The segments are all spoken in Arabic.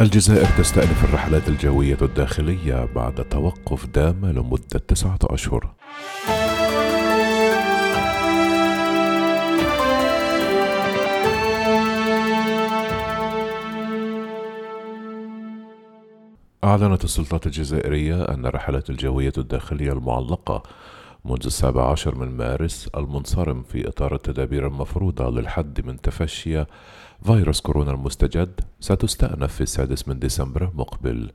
الجزائر تستأنف الرحلات الجوية الداخلية بعد توقف دام لمدة تسعة أشهر. أعلنت السلطات الجزائرية أن الرحلات الجوية الداخلية المعلقة منذ السابع عشر من مارس المنصرم في إطار التدابير المفروضة للحد من تفشي فيروس كورونا المستجد ستستأنف في السادس من ديسمبر مقبل.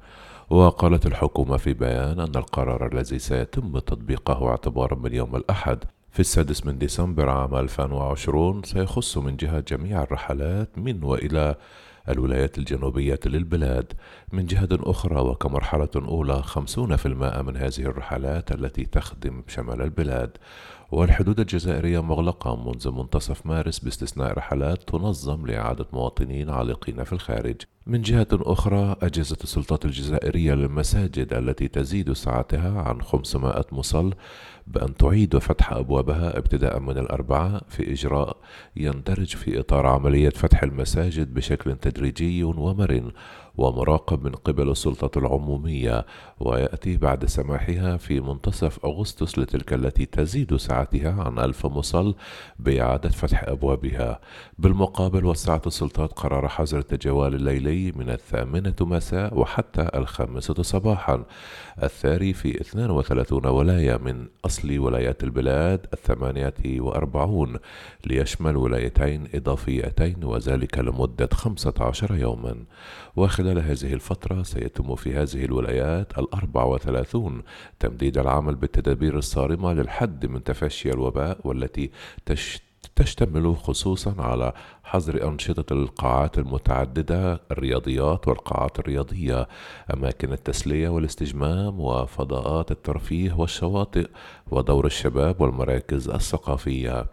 وقالت الحكومة في بيان أن القرار الذي سيتم تطبيقه اعتبارا من يوم الأحد في السادس من ديسمبر عام 2020 سيخص من جهة جميع الرحلات من وإلى الولايات الجنوبية للبلاد من جهة أخرى وكمرحلة أولى خمسون في المائة من هذه الرحلات التي تخدم شمال البلاد. والحدود الجزائرية مغلقة منذ منتصف مارس باستثناء رحلات تنظم لإعادة مواطنين عالقين في الخارج. من جهة أخرى أجهزت السلطات الجزائرية للمساجد التي تزيد سعتها عن 500 مصل بأن تعيد فتح أبوابها ابتداء من الأربعاء في إجراء يندرج في إطار عملية فتح المساجد بشكل تدريجي ومرن. ومراقب من قبل السلطة العمومية ويأتي بعد سماحها في منتصف أغسطس لتلك التي تزيد سعتها عن ألف مصل بإعادة فتح أبوابها. بالمقابل وسعت السلطات قرار حظر التجوال الليلي من الثامنة مساء وحتى الخامسة صباحا. الثاري في 32 ولاية من أصل ولايات البلاد الثمانية وأربعون ليشمل ولايتين إضافيتين وذلك لمدة 15 يوما. وخلال هذه الفترة سيتم في هذه الولايات الأربع وثلاثون تمديد العمل بالتدابير الصارمة للحد من تفشي الوباء والتي تشت تشتمل خصوصا على حظر أنشطة القاعات المتعددة الرياضيات والقاعات الرياضية أماكن التسلية والاستجمام وفضاءات الترفيه والشواطئ ودور الشباب والمراكز الثقافية.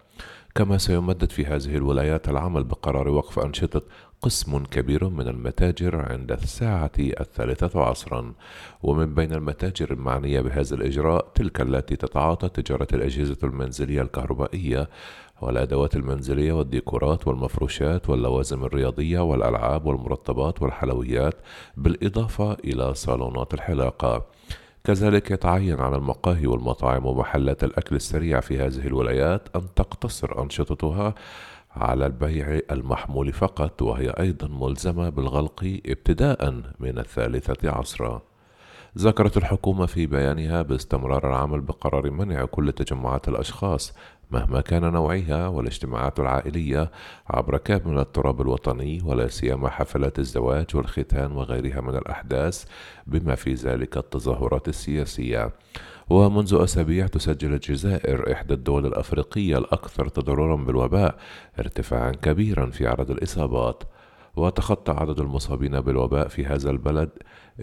كما سيمدد في هذه الولايات العمل بقرار وقف أنشطة قسم كبير من المتاجر عند الساعة الثالثة عصرا ومن بين المتاجر المعنية بهذا الإجراء تلك التي تتعاطى تجارة الأجهزة المنزلية الكهربائية والأدوات المنزلية والديكورات والمفروشات واللوازم الرياضية والألعاب والمرطبات والحلويات بالإضافة إلى صالونات الحلاقة. كذلك يتعين على المقاهي والمطاعم ومحلات الأكل السريع في هذه الولايات أن تقتصر أنشطتها على البيع المحمول فقط وهي أيضا ملزمة بالغلق ابتداء من الثالثة عصرا ذكرت الحكومة في بيانها باستمرار العمل بقرار منع كل تجمعات الأشخاص مهما كان نوعها والاجتماعات العائلية عبر كامل التراب الوطني ولا سيما حفلات الزواج والختان وغيرها من الأحداث بما في ذلك التظاهرات السياسية. ومنذ أسابيع تسجل الجزائر إحدى الدول الأفريقية الأكثر تضررا بالوباء ارتفاعا كبيرا في عدد الإصابات. وتخطى عدد المصابين بالوباء في هذا البلد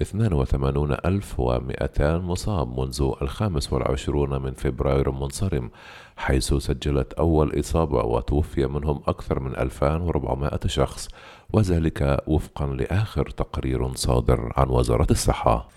82200 مصاب منذ الخامس والعشرون من فبراير المنصرم حيث سجلت أول إصابة وتوفي منهم أكثر من 2400 شخص وذلك وفقا لآخر تقرير صادر عن وزارة الصحة.